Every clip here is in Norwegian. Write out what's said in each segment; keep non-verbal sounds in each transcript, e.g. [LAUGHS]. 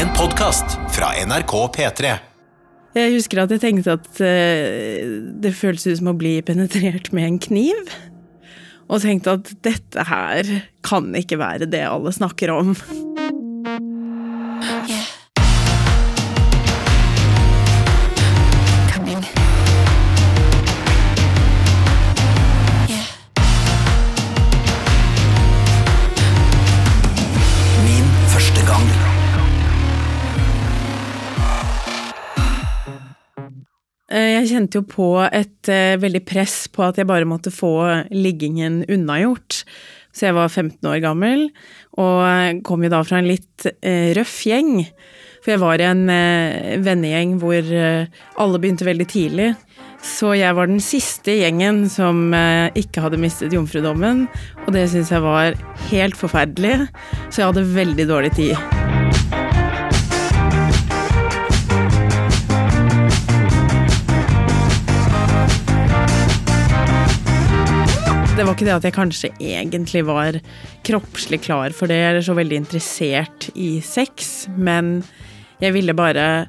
En podkast fra NRK P3. Jeg husker at jeg tenkte at eh, det føltes ut som å bli penetrert med en kniv. Og tenkte at dette her kan ikke være det alle snakker om. Jeg kjente jo på et eh, veldig press på at jeg bare måtte få liggingen unnagjort. Så jeg var 15 år gammel, og kom jo da fra en litt eh, røff gjeng. For jeg var i en eh, vennegjeng hvor eh, alle begynte veldig tidlig. Så jeg var den siste gjengen som eh, ikke hadde mistet jomfrudommen. Og det syns jeg var helt forferdelig, så jeg hadde veldig dårlig tid. Det var ikke det at jeg kanskje egentlig var kroppslig klar for det, eller så veldig interessert i sex, men jeg ville bare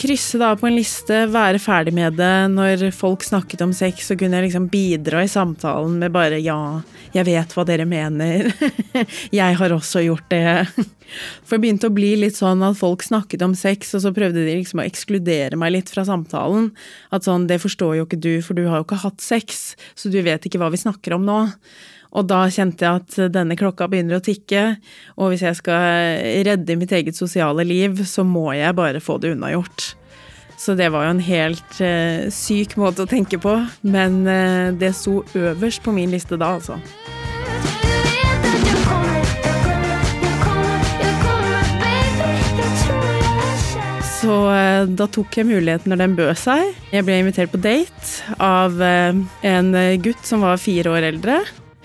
krysse av på en liste, være ferdig med det. Når folk snakket om sex, så kunne jeg liksom bidra i samtalen med bare 'ja, jeg vet hva dere mener'. [LAUGHS] jeg har også gjort det. [LAUGHS] For det begynte å bli litt sånn at folk snakket om sex, og så prøvde de liksom å ekskludere meg litt fra samtalen. At sånn 'det forstår jo ikke du, for du har jo ikke hatt sex', så du vet ikke hva vi snakker om nå'. Og da kjente jeg at denne klokka begynner å tikke, og hvis jeg skal redde mitt eget sosiale liv, så må jeg bare få det unnagjort. Så det var jo en helt uh, syk måte å tenke på, men uh, det sto øverst på min liste da, altså. Så eh, da tok jeg muligheten når den bød seg. Jeg ble invitert på date av en gutt som var fire år eldre.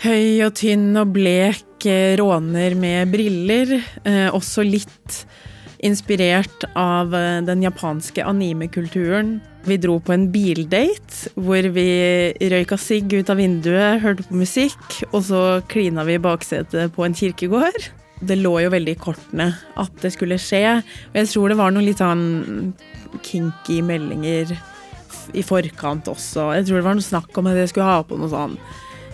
Høy og tynn og blek eh, råner med briller. eh, Også litt inspirert av eh, den japanske anime-kulturen. Vi dro på en bildate hvor vi røyka sigg ut av vinduet, hørte på musikk, og så klina vi i baksetet på en kirkegård. Det lå jo veldig i kortene at det skulle skje, og jeg tror det var noen litt sånn kinky meldinger i forkant også. Jeg tror det var noe snakk om at jeg skulle ha på noe sånn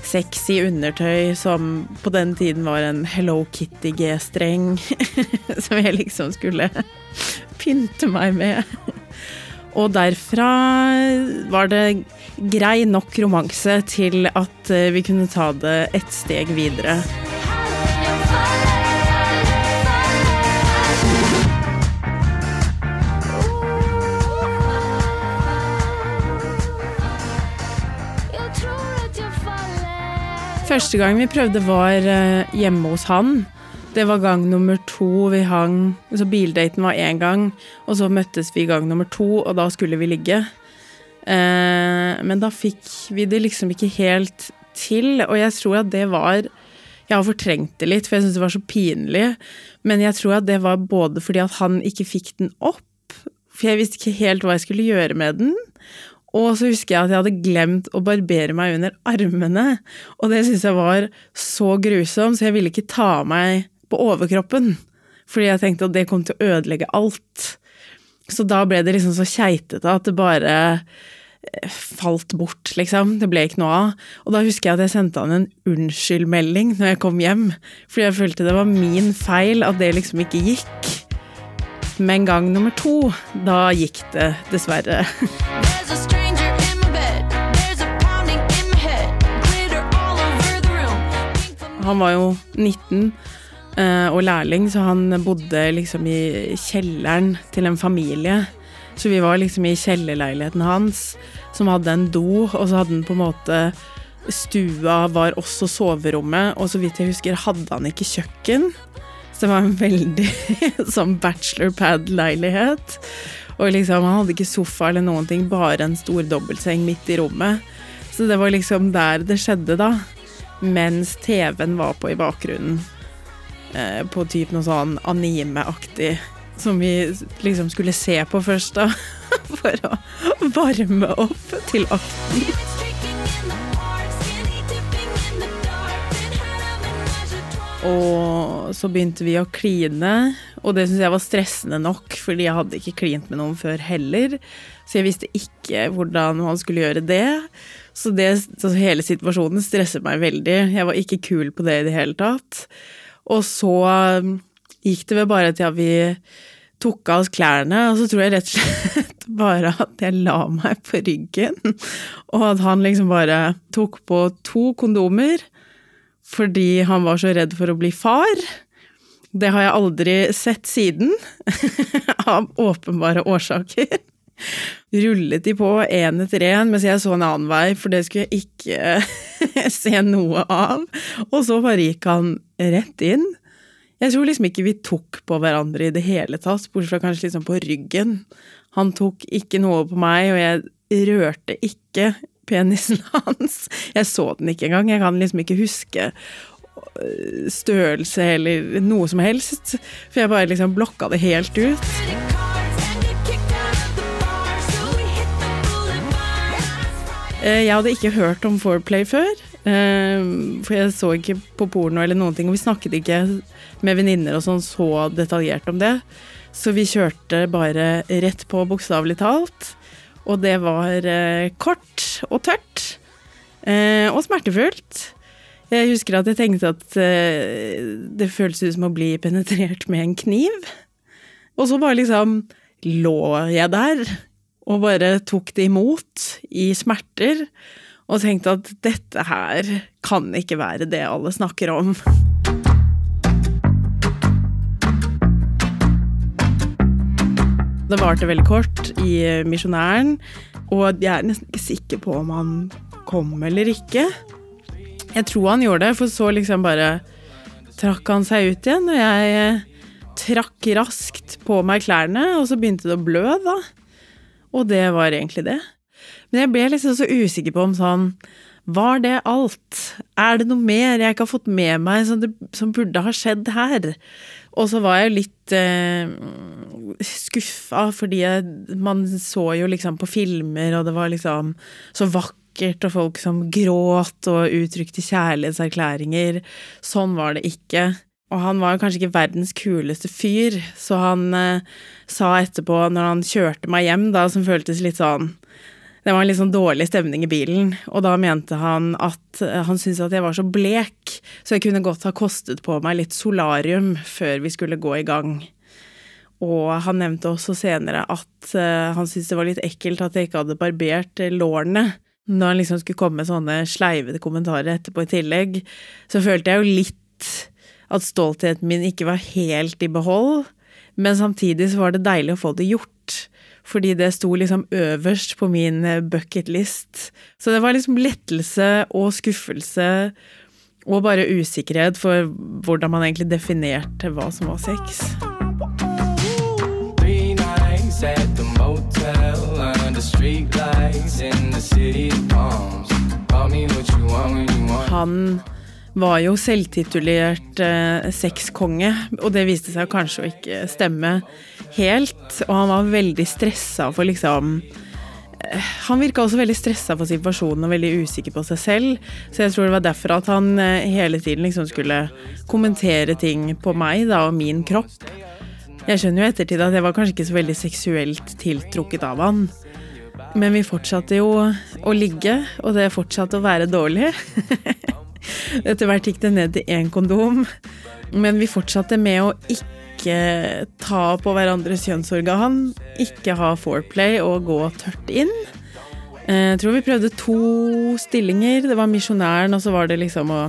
sexy undertøy som på den tiden var en Hello Kitty G-streng, [LAUGHS] som jeg liksom skulle pynte meg med. Og derfra var det grei nok romanse til at eh, vi kunne ta det et steg videre. Første gang vi prøvde var eh, hjemme hos han. Det var gang nummer to vi hang. Så bildaten var én gang, og så møttes vi gang nummer to, og da skulle vi ligge. Eh, men da fikk vi det liksom ikke helt til, og jeg tror at det var Jeg har fortrengt det litt, for jeg syns det var så pinlig. Men jeg tror at det var både fordi at han ikke fikk den opp, for jeg visste ikke helt hva jeg skulle gjøre med den. Og så husker jeg at jeg hadde glemt å barbere meg under armene. Og det syntes jeg var så grusomt, så jeg ville ikke ta meg på overkroppen. Fordi jeg tenkte at det kom til å ødelegge alt. Så da ble det liksom så keitete at det bare eh, falt bort, liksom. Det ble ikke noe av. Og da husker jeg at jeg sendte han en unnskyldmelding når jeg kom hjem. Fordi jeg følte det var min feil at det liksom ikke gikk. Men gang nummer to, da gikk det dessverre. Han var jo 19 eh, og lærling, så han bodde liksom i kjelleren til en familie. Så vi var liksom i kjellerleiligheten hans, som hadde en do, og så hadde den på en måte Stua var også soverommet, og så vidt jeg husker hadde han ikke kjøkken. Så det var en veldig [LAUGHS] sånn bachelorpad-leilighet. Og liksom, han hadde ikke sofa eller noen ting, bare en stor dobbeltseng midt i rommet. Så det var liksom der det skjedde, da. Mens TV-en var på i bakgrunnen. Eh, på typ noe sånn anime-aktig. Som vi liksom skulle se på først, da. [LAUGHS] For å varme opp til akten. Og så begynte vi å kline, Og det syntes jeg var stressende nok, fordi jeg hadde ikke klint med noen før heller. Så jeg visste ikke hvordan man skulle gjøre det. Så, det, så hele situasjonen stresset meg veldig. Jeg var ikke kul på det i det hele tatt. Og så um, gikk det vel bare til at vi tok av oss klærne, og så tror jeg rett og slett [LAUGHS] bare at jeg la meg på ryggen, og at han liksom bare tok på to kondomer fordi han var så redd for å bli far. Det har jeg aldri sett siden, [LAUGHS] av åpenbare årsaker. Rullet de på én etter én mens jeg så en annen vei, for det skulle jeg ikke [LAUGHS] se noe av. Og så bare gikk han rett inn. Jeg tror liksom ikke vi tok på hverandre i det hele tatt, bortsett fra kanskje liksom på ryggen. Han tok ikke noe på meg, og jeg rørte ikke penisen [LAUGHS] hans. Jeg så den ikke engang, jeg kan liksom ikke huske øh, størrelse eller noe som helst. For jeg bare liksom blokka det helt ut. Jeg hadde ikke hørt om foreplay før, eh, for jeg så ikke på porno eller noen ting, og vi snakket ikke med venninner og sånn så detaljert om det. Så vi kjørte bare rett på, bokstavelig talt. Og det var eh, kort og tørt. eh, Og smertefullt. Jeg husker at jeg tenkte at eh, det føltes ut som å bli penetrert med en kniv. Og så bare liksom lå jeg der og bare tok det imot i smerter. Og tenkte at dette her kan ikke være det alle snakker om. Det varte veldig kort i Misjonæren, og jeg er nesten ikke sikker på om han kom eller ikke. Jeg tror han gjorde det, for så liksom bare trakk han seg ut igjen, og jeg trakk raskt på meg klærne, og så begynte det å blø, da. Og det var egentlig det. Men jeg ble liksom så usikker på om sånn Var det alt? Er det noe mer jeg ikke har fått med meg som, det, som burde ha skjedd her? Og så var jeg litt eh, skuffa, fordi jeg, man så jo liksom på filmer, og det var liksom så vakkert, og folk som gråt og uttrykte kjærlighetserklæringer. Sånn var det ikke. Og han var jo kanskje ikke verdens kuleste fyr, så han eh, sa etterpå, når han kjørte meg hjem, da, som føltes litt sånn Det var en litt sånn dårlig stemning i bilen, og da mente han at eh, han syntes at jeg var så blek, så jeg kunne godt ha kostet på meg litt solarium før vi skulle gå i gang. Og han nevnte også senere at eh, han syntes det var litt ekkelt at jeg ikke hadde barbert eh, lårene. Når han liksom skulle komme med sånne sleivete kommentarer etterpå i tillegg, så følte jeg jo litt at stoltheten min ikke var helt i behold, men samtidig så var det deilig å få det gjort. Fordi det sto liksom øverst på min eh, bucketlist. Så det var liksom lettelse og skuffelse og bare usikkerhet for hvordan man egentlig definerte hva som var sex. At the motel under street in the city of palms. Call me what you want when you want. Han var jo selvtitulert eh, sexkonge, og det viste seg kanskje å ikke stemme helt. Og han var veldig stressa for liksom eh, Han virka også veldig stressa for situasjonen og veldig usikker på seg selv. Så jeg tror det var derfor at han eh, hele tiden liksom skulle kommentere ting på meg da, og min kropp. Jeg skjønner jo ettertid at jeg var kanskje ikke så veldig seksuelt tiltrukket av han. Men vi fortsatte jo å ligge, og det fortsatte å være dårlig. [LAUGHS] Etter hvert gikk det ned til én kondom, men vi fortsatte med å ikke ta på hverandres kjønnsorgan, ikke ha foreplay og gå tørt inn. Eh, Jeg tror vi prøvde to stillinger. Det var misjonæren, og så var det liksom å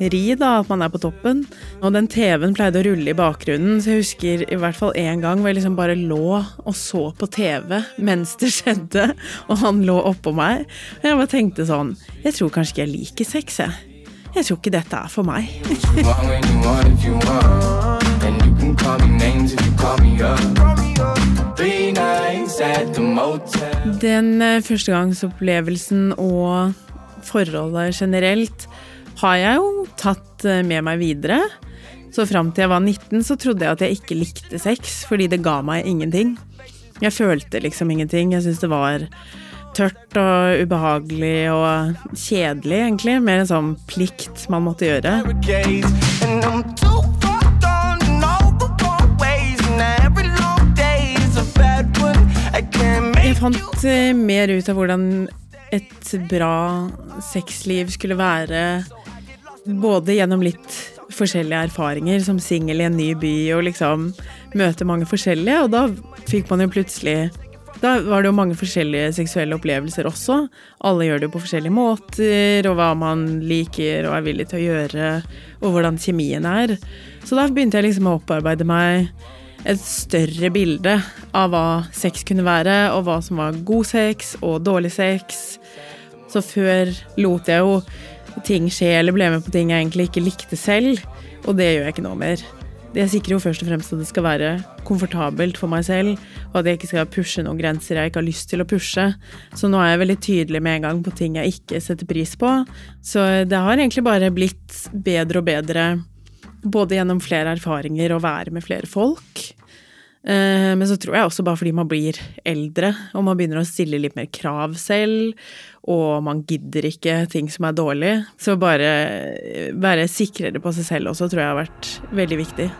ri, da, at man er på toppen. Og den TV-en pleide å rulle i bakgrunnen, så jeg husker i hvert fall én gang hvor jeg liksom bare lå og så på TV mens det skjedde, og han lå oppå meg. Og jeg bare tenkte sånn Jeg tror kanskje ikke jeg liker sex, jeg. Jeg tror ikke dette er for meg. Den eh, førstegangsopplevelsen og forholdet generelt har jeg jo tatt eh, med meg videre. Så fram til jeg var 19, så trodde jeg at jeg ikke likte sex, fordi det ga meg ingenting. Jeg følte liksom ingenting. Jeg syntes det var tørt og ubehagelig og kjedelig, egentlig. Mer en sånn plikt man måtte gjøre. Jeg fant eh, mer ut av hvordan et bra sexliv skulle være, både gjennom litt forskjellige erfaringer som singel i en ny by, og liksom møte mange forskjellige, og da fikk man jo plutselig da var det jo mange forskjellige seksuelle opplevelser også. Alle gjør det jo på forskjellige måter, og hva man liker og er villig til å gjøre, og hvordan kjemien er. Så da begynte jeg liksom å opparbeide meg et større bilde av hva sex kunne være, og hva som var god sex og dårlig sex. Så før lot jeg jo ting skje, eller ble med på ting jeg egentlig ikke likte selv, og det gjør jeg ikke nå mer. Jeg sikrer jo først og fremst at det skal være komfortabelt for meg selv, og at jeg ikke skal pushe noen grenser jeg ikke har lyst til å pushe. Så nå er jeg veldig tydelig med en gang på ting jeg ikke setter pris på. Så det har egentlig bare blitt bedre og bedre, både gjennom flere erfaringer og være med flere folk. Eh, Men så tror jeg også bare fordi man blir eldre, og man begynner å stille litt mer krav selv, og man gidder ikke ting som er dårlig. Så bare være sikrere på seg selv også tror jeg har vært veldig viktig.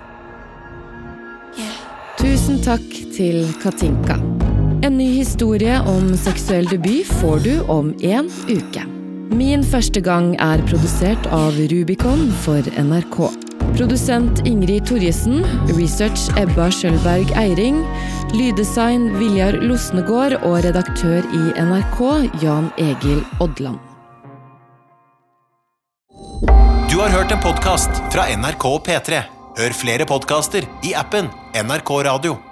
Tusen takk til Katinka. En ny historie om seksuell debut får du om en uke. Min første gang er produsert av Rubicon for NRK. Produsent Ingrid Torjesen, research Ebba Skjølberg Eiring, lyddesign Viljar Losnegård og redaktør i NRK Jan Egil Odland. Du har hørt en podkast fra NRK P3. Hør flere podkaster i appen NRK Radio.